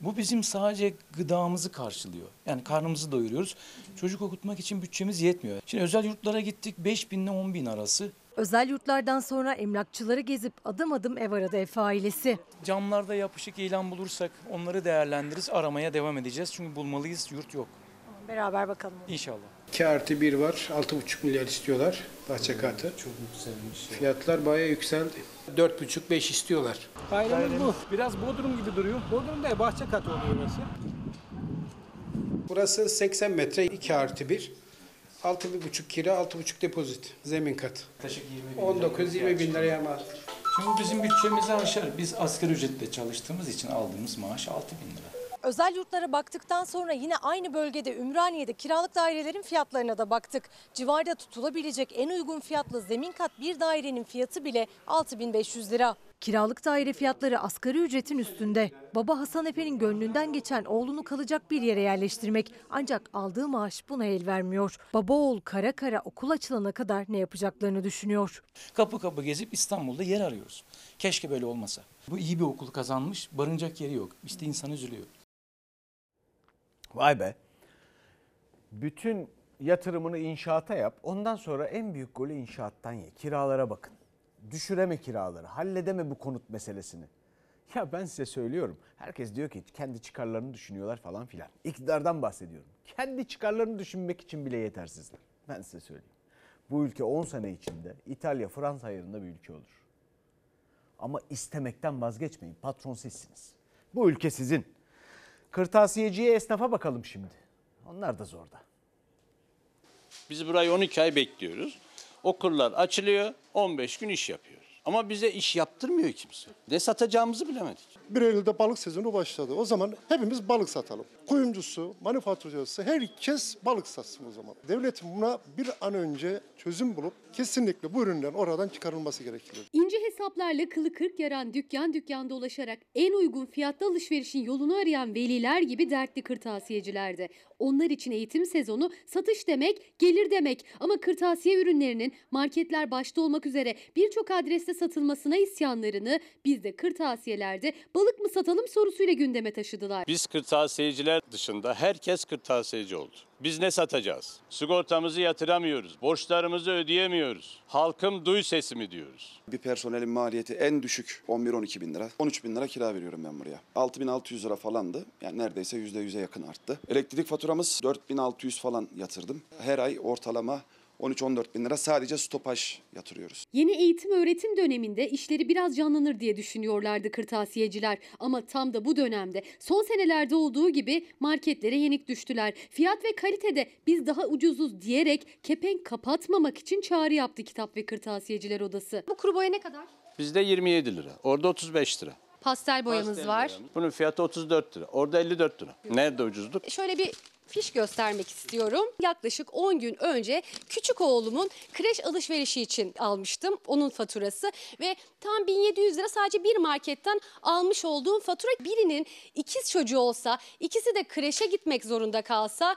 Bu bizim sadece gıdamızı karşılıyor. Yani karnımızı doyuruyoruz. Çocuk okutmak için bütçemiz yetmiyor. Şimdi özel yurtlara gittik 5 bin ile 10 bin arası. Özel yurtlardan sonra emlakçıları gezip adım adım ev aradı Efe ailesi. Camlarda yapışık ilan bulursak onları değerlendiririz. Aramaya devam edeceğiz. Çünkü bulmalıyız. Yurt yok. Beraber bakalım. İnşallah. 2 artı 1 var. 6,5 milyar istiyorlar bahçe katı. Çok yükselmiş. Fiyatlar bayağı yükseldi. 4,5-5 istiyorlar. Dairemiz bu. Biraz bodrum gibi duruyor. Bodrum değil, bahçe katı oluyor burası. Burası 80 metre 2 artı 1. 6,5 kira, 6,5 depozit. Zemin kat. Yaklaşık 20 bin 19-20 bin liraya mal. Şimdi bizim bütçemizi aşar. Biz asgari ücretle çalıştığımız için aldığımız maaş 6 bin lira. Özel yurtlara baktıktan sonra yine aynı bölgede Ümraniye'de kiralık dairelerin fiyatlarına da baktık. Civarda tutulabilecek en uygun fiyatlı zemin kat bir dairenin fiyatı bile 6500 lira. Kiralık daire fiyatları asgari ücretin üstünde. Baba Hasan Efe'nin gönlünden geçen oğlunu kalacak bir yere yerleştirmek. Ancak aldığı maaş buna el vermiyor. Baba oğul kara kara okul açılana kadar ne yapacaklarını düşünüyor. Kapı kapı gezip İstanbul'da yer arıyoruz. Keşke böyle olmasa. Bu iyi bir okul kazanmış, barınacak yeri yok. İşte insan üzülüyor. Vay be. Bütün yatırımını inşaata yap. Ondan sonra en büyük golü inşaattan ye. Kiralara bakın. Düşüreme kiraları. Halledeme bu konut meselesini. Ya ben size söylüyorum. Herkes diyor ki kendi çıkarlarını düşünüyorlar falan filan. İktidardan bahsediyorum. Kendi çıkarlarını düşünmek için bile yetersizler. Ben size söyleyeyim. Bu ülke 10 sene içinde İtalya, Fransa ayarında bir ülke olur. Ama istemekten vazgeçmeyin. Patron sizsiniz. Bu ülke sizin. Kırtasiyeciye, esnafa bakalım şimdi. Onlar da zorda. Biz burayı 12 ay bekliyoruz. Okullar açılıyor, 15 gün iş yapıyoruz. Ama bize iş yaptırmıyor kimse. Ne satacağımızı bilemedik. 1 Eylül'de balık sezonu başladı. O zaman hepimiz balık satalım. Kuyumcusu, manifaturacısı herkes balık satsın o zaman. Devletin buna bir an önce çözüm bulup kesinlikle bu ürünlerin oradan çıkarılması gerekiyor. İnce hesaplarla kılı kırk yaran dükkan dükkan dolaşarak en uygun fiyatta alışverişin yolunu arayan veliler gibi dertli kırtasiyecilerde. Onlar için eğitim sezonu satış demek, gelir demek. Ama kırtasiye ürünlerinin marketler başta olmak üzere birçok adreste satılmasına isyanlarını biz de kırtasiyelerde balık mı satalım sorusuyla gündeme taşıdılar. Biz kırtasiyeciler dışında herkes kırtasiyeci oldu. Biz ne satacağız? Sigortamızı yatıramıyoruz. Borçlarımızı ödeyemiyoruz. Halkım duy sesimi diyoruz. Bir personelin maliyeti en düşük 11-12 bin lira. 13 bin lira kira veriyorum ben buraya. 6600 lira falandı. Yani neredeyse %100'e yakın arttı. Elektrik faturamız 4600 falan yatırdım. Her ay ortalama 13-14 bin lira sadece stopaj yatırıyoruz. Yeni eğitim öğretim döneminde işleri biraz canlanır diye düşünüyorlardı kırtasiyeciler. Ama tam da bu dönemde son senelerde olduğu gibi marketlere yenik düştüler. Fiyat ve kalitede biz daha ucuzuz diyerek kepenk kapatmamak için çağrı yaptı Kitap ve Kırtasiyeciler Odası. Bu kuru boya ne kadar? Bizde 27 lira. Orada 35 lira. Pastel boyamız var. Bunun fiyatı 34 lira. Orada 54 lira. Nerede ucuzluk? Şöyle bir fiş göstermek istiyorum. Yaklaşık 10 gün önce küçük oğlumun kreş alışverişi için almıştım. Onun faturası ve tam 1700 lira sadece bir marketten almış olduğum fatura. Birinin ikiz çocuğu olsa, ikisi de kreşe gitmek zorunda kalsa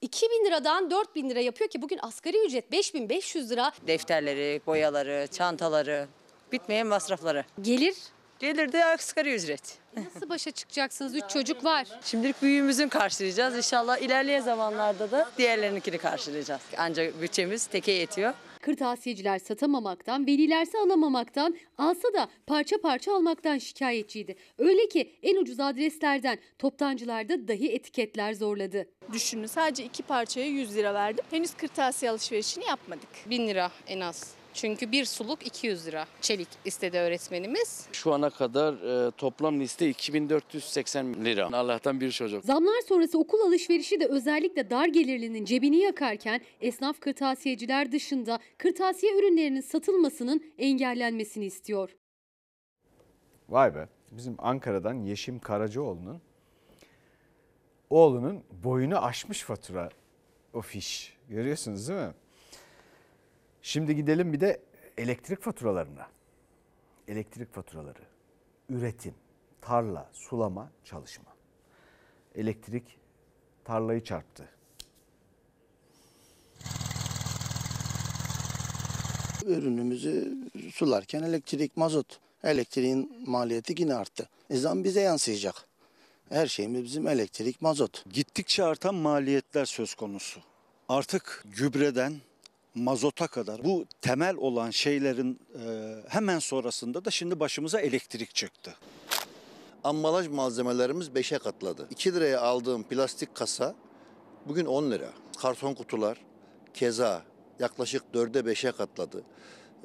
2000 liradan 4000 lira yapıyor ki bugün asgari ücret 5500 lira. Defterleri, boyaları, çantaları, bitmeyen masrafları. Gelir Gelir de asgari ücret. Nasıl başa çıkacaksınız? 3 çocuk var. Şimdilik büyüğümüzün karşılayacağız. İnşallah ilerleyen zamanlarda da diğerlerinkini karşılayacağız. Ancak bütçemiz teke yetiyor. Kırtasiyeciler satamamaktan, velilerse alamamaktan, alsa da parça parça almaktan şikayetçiydi. Öyle ki en ucuz adreslerden toptancılarda dahi etiketler zorladı. Düşünün sadece iki parçaya 100 lira verdim. Henüz kırtasiye alışverişini yapmadık. 1000 lira en az. Çünkü bir suluk 200 lira. Çelik istedi öğretmenimiz. Şu ana kadar e, toplam liste 2480 lira. Allah'tan bir çocuk. Zamlar sonrası okul alışverişi de özellikle dar gelirlinin cebini yakarken esnaf kırtasiyeciler dışında kırtasiye ürünlerinin satılmasının engellenmesini istiyor. Vay be. Bizim Ankara'dan Yeşim Karacaoğlu'nun oğlunun boyunu aşmış fatura o fiş. Görüyorsunuz değil mi? Şimdi gidelim bir de elektrik faturalarına. Elektrik faturaları, üretim, tarla, sulama, çalışma. Elektrik tarlayı çarptı. Ürünümüzü sularken elektrik, mazot. Elektriğin maliyeti yine arttı. E zam bize yansıyacak. Her şeyimiz bizim elektrik, mazot. Gittikçe artan maliyetler söz konusu. Artık gübreden mazota kadar bu temel olan şeylerin e, hemen sonrasında da şimdi başımıza elektrik çıktı. Ambalaj malzemelerimiz 5'e katladı. 2 liraya aldığım plastik kasa bugün 10 lira. Karton kutular keza yaklaşık 4'e 5'e katladı.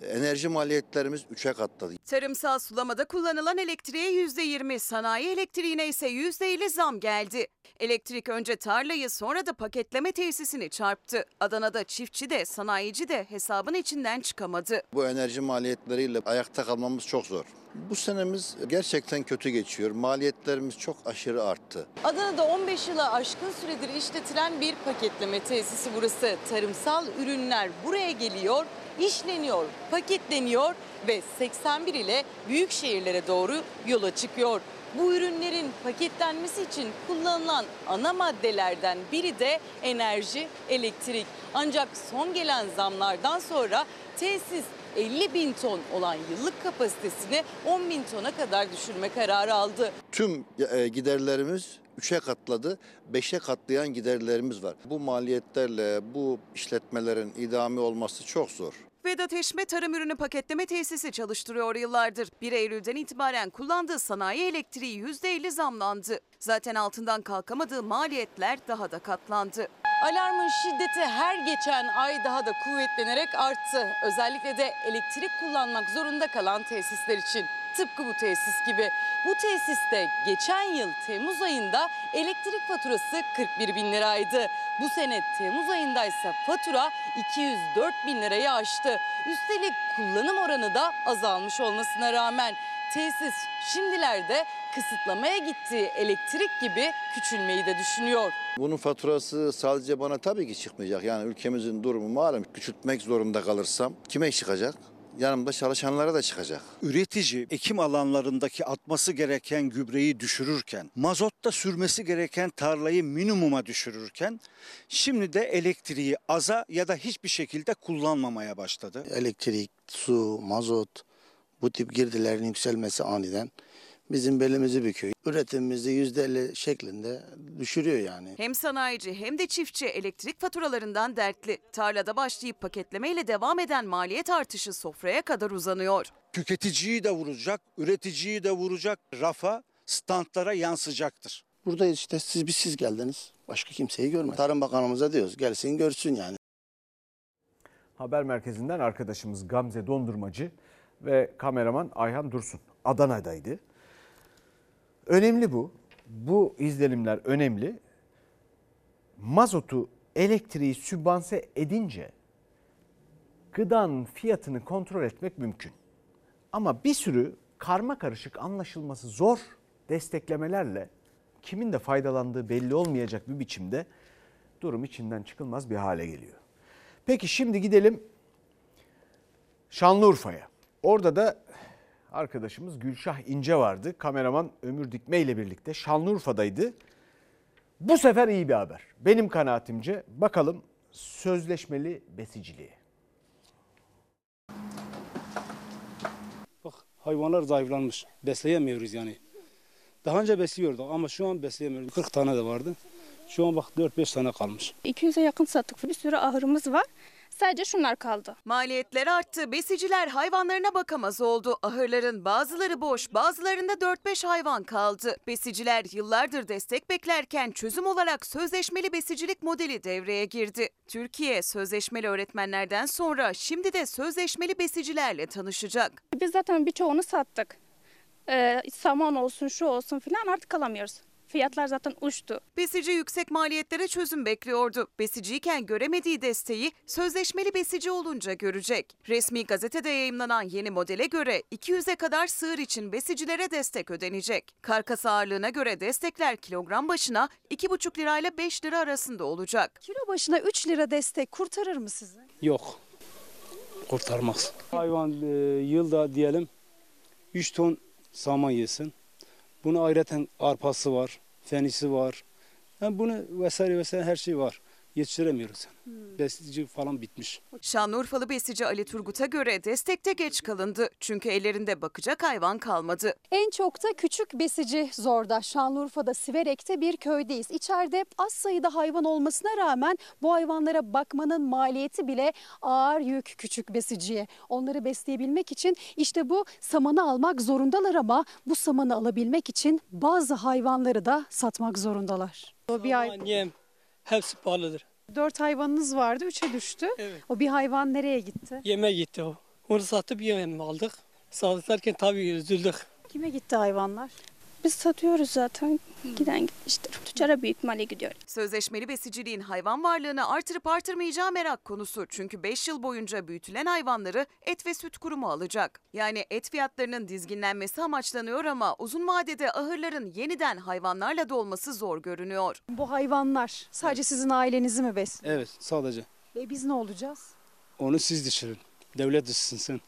Enerji maliyetlerimiz 3'e katladı. Tarımsal sulamada kullanılan elektriğe %20, sanayi elektriğine ise %50 zam geldi. Elektrik önce tarlayı sonra da paketleme tesisini çarptı. Adana'da çiftçi de sanayici de hesabın içinden çıkamadı. Bu enerji maliyetleriyle ayakta kalmamız çok zor. Bu senemiz gerçekten kötü geçiyor. Maliyetlerimiz çok aşırı arttı. Adana'da 15 yıla aşkın süredir işletilen bir paketleme tesisi burası. Tarımsal ürünler buraya geliyor, işleniyor, paketleniyor ve 81 ile büyük şehirlere doğru yola çıkıyor. Bu ürünlerin paketlenmesi için kullanılan ana maddelerden biri de enerji, elektrik. Ancak son gelen zamlardan sonra tesis 50 bin ton olan yıllık kapasitesini 10 bin tona kadar düşürme kararı aldı. Tüm e, giderlerimiz 3'e katladı, 5'e katlayan giderlerimiz var. Bu maliyetlerle bu işletmelerin idami olması çok zor. Vedat Eşme tarım ürünü paketleme tesisi çalıştırıyor yıllardır. 1 Eylül'den itibaren kullandığı sanayi elektriği %50 zamlandı. Zaten altından kalkamadığı maliyetler daha da katlandı. Alarmın şiddeti her geçen ay daha da kuvvetlenerek arttı. Özellikle de elektrik kullanmak zorunda kalan tesisler için. Tıpkı bu tesis gibi. Bu tesiste geçen yıl Temmuz ayında elektrik faturası 41 bin liraydı. Bu sene Temmuz ayındaysa fatura 204 bin lirayı aştı. Üstelik kullanım oranı da azalmış olmasına rağmen tesis şimdilerde kısıtlamaya gittiği elektrik gibi küçülmeyi de düşünüyor. Bunun faturası sadece bana tabii ki çıkmayacak. Yani ülkemizin durumu malum. Küçültmek zorunda kalırsam kime çıkacak? Yanımda çalışanlara da çıkacak. Üretici ekim alanlarındaki atması gereken gübreyi düşürürken, mazotta sürmesi gereken tarlayı minimuma düşürürken, şimdi de elektriği aza ya da hiçbir şekilde kullanmamaya başladı. Elektrik, su, mazot bu tip girdilerin yükselmesi aniden bizim belimizi büküyor. Üretimimizi %50 şeklinde düşürüyor yani. Hem sanayici hem de çiftçi elektrik faturalarından dertli. Tarlada başlayıp paketlemeyle devam eden maliyet artışı sofraya kadar uzanıyor. Tüketiciyi de vuracak, üreticiyi de vuracak, rafa, standlara yansıyacaktır. Buradayız işte siz bir siz geldiniz. Başka kimseyi görmedik. Tarım Bakanımıza diyoruz gelsin görsün yani. Haber merkezinden arkadaşımız Gamze Dondurmacı ve kameraman Ayhan Dursun Adana'daydı. Önemli bu. Bu izlenimler önemli. Mazotu, elektriği sübvanse edince gıdanın fiyatını kontrol etmek mümkün. Ama bir sürü karma karışık anlaşılması zor desteklemelerle kimin de faydalandığı belli olmayacak bir biçimde durum içinden çıkılmaz bir hale geliyor. Peki şimdi gidelim Şanlıurfa'ya. Orada da arkadaşımız Gülşah İnce vardı. Kameraman Ömür Dikme ile birlikte Şanlıurfa'daydı. Bu sefer iyi bir haber. Benim kanaatimce bakalım sözleşmeli besiciliğe. Bak hayvanlar zayıflanmış. Besleyemiyoruz yani. Daha önce besliyorduk ama şu an besleyemiyoruz. 40 tane de vardı. Şu an bak 4-5 tane kalmış. 200'e yakın sattık. Bir sürü ahırımız var. Sadece şunlar kaldı. Maliyetler arttı. Besiciler hayvanlarına bakamaz oldu. Ahırların bazıları boş, bazılarında 4-5 hayvan kaldı. Besiciler yıllardır destek beklerken çözüm olarak sözleşmeli besicilik modeli devreye girdi. Türkiye sözleşmeli öğretmenlerden sonra şimdi de sözleşmeli besicilerle tanışacak. Biz zaten birçoğunu sattık. Ee, saman olsun, şu olsun filan artık alamıyoruz. Fiyatlar zaten uçtu. Besici yüksek maliyetlere çözüm bekliyordu. Besiciyken göremediği desteği sözleşmeli besici olunca görecek. Resmi gazetede yayımlanan yeni modele göre 200'e kadar sığır için besicilere destek ödenecek. Karkas ağırlığına göre destekler kilogram başına 2,5 lirayla 5 lira arasında olacak. Kilo başına 3 lira destek kurtarır mı sizi? Yok. Kurtarmaz. Hayvan e, yılda diyelim 3 ton saman yesin. Bunun ayrıca arpası var, fenisi var. Yani bunu vesaire vesaire her şey var. Yetiştiremiyoruz. Yani. Besici falan bitmiş. Şanlıurfalı besici Ali Turgut'a göre destekte geç kalındı. Çünkü ellerinde bakacak hayvan kalmadı. En çok da küçük besici zorda. Şanlıurfa'da Siverek'te bir köydeyiz. İçeride az sayıda hayvan olmasına rağmen bu hayvanlara bakmanın maliyeti bile ağır yük küçük besiciye. Onları besleyebilmek için işte bu samanı almak zorundalar ama bu samanı alabilmek için bazı hayvanları da satmak zorundalar. O bir ay... Hepsi pahalıdır. Dört hayvanınız vardı, üçe düştü. Evet. O bir hayvan nereye gitti? Yeme gitti o. Onu satıp yem aldık. Satarken tabii üzüldük. Kime gitti hayvanlar? Biz satıyoruz zaten. Giden gitmiştir. Tüccara büyük mali gidiyor. Sözleşmeli besiciliğin hayvan varlığını artırıp artırmayacağı merak konusu. Çünkü 5 yıl boyunca büyütülen hayvanları et ve süt kurumu alacak. Yani et fiyatlarının dizginlenmesi amaçlanıyor ama uzun vadede ahırların yeniden hayvanlarla dolması zor görünüyor. Bu hayvanlar sadece sizin ailenizi mi besliyor? Evet sadece. Ve biz ne olacağız? Onu siz düşünün. Devlet düşünsün.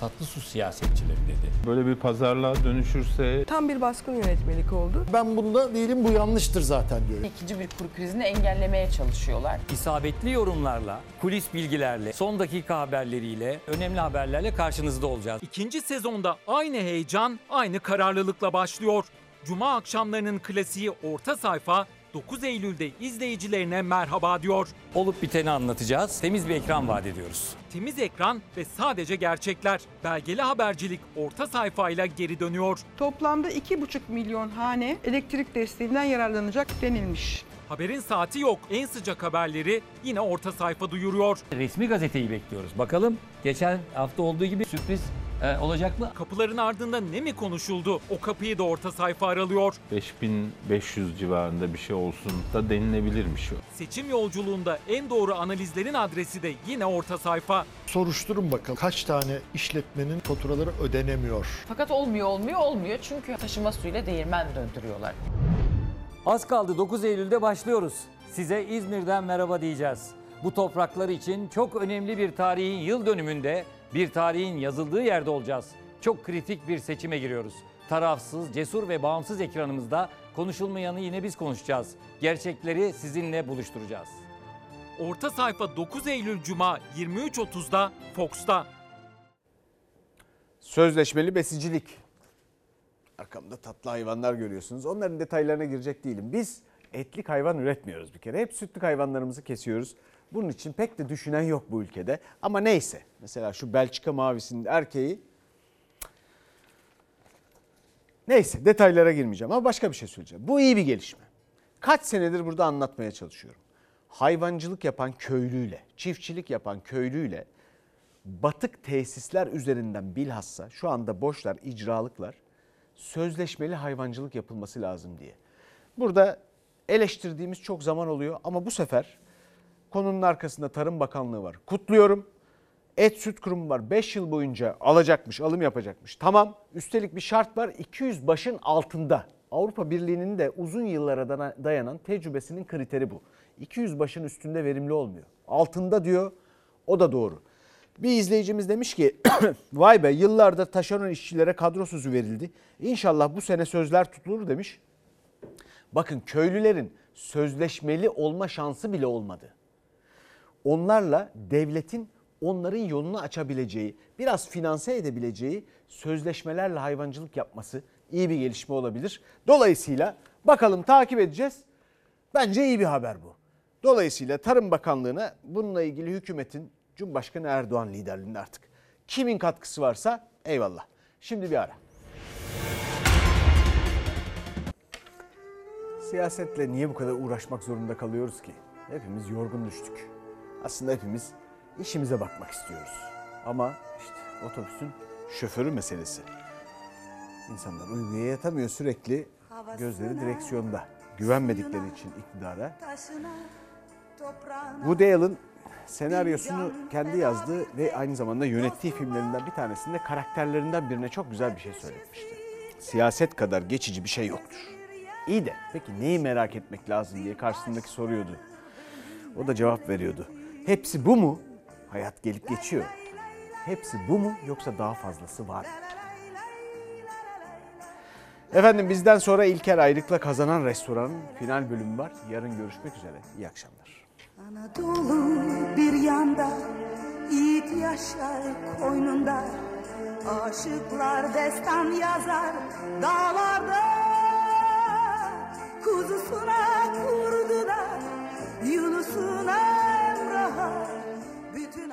Tatlı su siyasetçileri dedi. Böyle bir pazarlığa dönüşürse... Tam bir baskın yönetmelik oldu. Ben bunda değilim bu yanlıştır zaten diyorum. İkinci bir kur krizini engellemeye çalışıyorlar. İsabetli yorumlarla, kulis bilgilerle, son dakika haberleriyle, önemli haberlerle karşınızda olacağız. İkinci sezonda aynı heyecan, aynı kararlılıkla başlıyor. Cuma akşamlarının klasiği orta sayfa 9 Eylül'de izleyicilerine merhaba diyor. Olup biteni anlatacağız. Temiz bir ekran vaat ediyoruz. Temiz ekran ve sadece gerçekler. Belgeli habercilik orta sayfayla geri dönüyor. Toplamda 2,5 milyon hane elektrik desteğinden yararlanacak denilmiş. Haberin saati yok. En sıcak haberleri yine orta sayfa duyuruyor. Resmi gazeteyi bekliyoruz. Bakalım geçen hafta olduğu gibi sürpriz e, olacak mı? Kapıların ardında ne mi konuşuldu? O kapıyı da orta sayfa aralıyor. 5500 civarında bir şey olsun da denilebilirmiş o. Seçim yolculuğunda en doğru analizlerin adresi de yine orta sayfa. Soruşturun bakalım kaç tane işletmenin faturaları ödenemiyor. Fakat olmuyor olmuyor olmuyor çünkü taşıma suyuyla değirmen döndürüyorlar. Az kaldı 9 Eylül'de başlıyoruz. Size İzmir'den merhaba diyeceğiz. Bu topraklar için çok önemli bir tarihin yıl dönümünde bir tarihin yazıldığı yerde olacağız. Çok kritik bir seçime giriyoruz. Tarafsız, cesur ve bağımsız ekranımızda konuşulmayanı yine biz konuşacağız. Gerçekleri sizinle buluşturacağız. Orta sayfa 9 Eylül Cuma 23.30'da Fox'ta. Sözleşmeli besicilik. Arkamda tatlı hayvanlar görüyorsunuz. Onların detaylarına girecek değilim. Biz etlik hayvan üretmiyoruz bir kere. Hep sütlük hayvanlarımızı kesiyoruz. Bunun için pek de düşünen yok bu ülkede. Ama neyse. Mesela şu Belçika mavisinin erkeği. Neyse detaylara girmeyeceğim ama başka bir şey söyleyeceğim. Bu iyi bir gelişme. Kaç senedir burada anlatmaya çalışıyorum. Hayvancılık yapan köylüyle, çiftçilik yapan köylüyle batık tesisler üzerinden bilhassa şu anda boşlar, icralıklar sözleşmeli hayvancılık yapılması lazım diye. Burada eleştirdiğimiz çok zaman oluyor ama bu sefer konunun arkasında Tarım Bakanlığı var. Kutluyorum. Et Süt Kurumu var. 5 yıl boyunca alacakmış, alım yapacakmış. Tamam. Üstelik bir şart var. 200 başın altında. Avrupa Birliği'nin de uzun yıllara dayanan tecrübesinin kriteri bu. 200 başın üstünde verimli olmuyor. Altında diyor. O da doğru. Bir izleyicimiz demiş ki vay be yıllardır taşeron işçilere kadro sözü verildi. İnşallah bu sene sözler tutulur demiş. Bakın köylülerin sözleşmeli olma şansı bile olmadı. Onlarla devletin onların yolunu açabileceği, biraz finanse edebileceği sözleşmelerle hayvancılık yapması iyi bir gelişme olabilir. Dolayısıyla bakalım takip edeceğiz. Bence iyi bir haber bu. Dolayısıyla Tarım Bakanlığı'na bununla ilgili hükümetin Cumhurbaşkanı Erdoğan liderliğinde artık kimin katkısı varsa eyvallah. Şimdi bir ara. Siyasetle niye bu kadar uğraşmak zorunda kalıyoruz ki? Hepimiz yorgun düştük. Aslında hepimiz işimize bakmak istiyoruz. Ama işte otobüsün şoförü meselesi. İnsanlar uykuya yatamıyor sürekli gözleri direksiyonda. Güvenmedikleri için iktidara. Woody Allen senaryosunu kendi yazdığı ve aynı zamanda yönettiği filmlerinden bir tanesinde karakterlerinden birine çok güzel bir şey söylemişti. Siyaset kadar geçici bir şey yoktur. İyi de peki neyi merak etmek lazım diye karşısındaki soruyordu. O da cevap veriyordu. Hepsi bu mu? Hayat gelip geçiyor. Hepsi bu mu yoksa daha fazlası var mı? Efendim bizden sonra İlker Ayrık'la kazanan restoranın final bölümü var. Yarın görüşmek üzere. İyi akşamlar. Anadolu bir yanda, yiğit yaşar koynunda. Aşıklar destan yazar dağlarda. Kuzusuna kurdu Yunus'una Terra.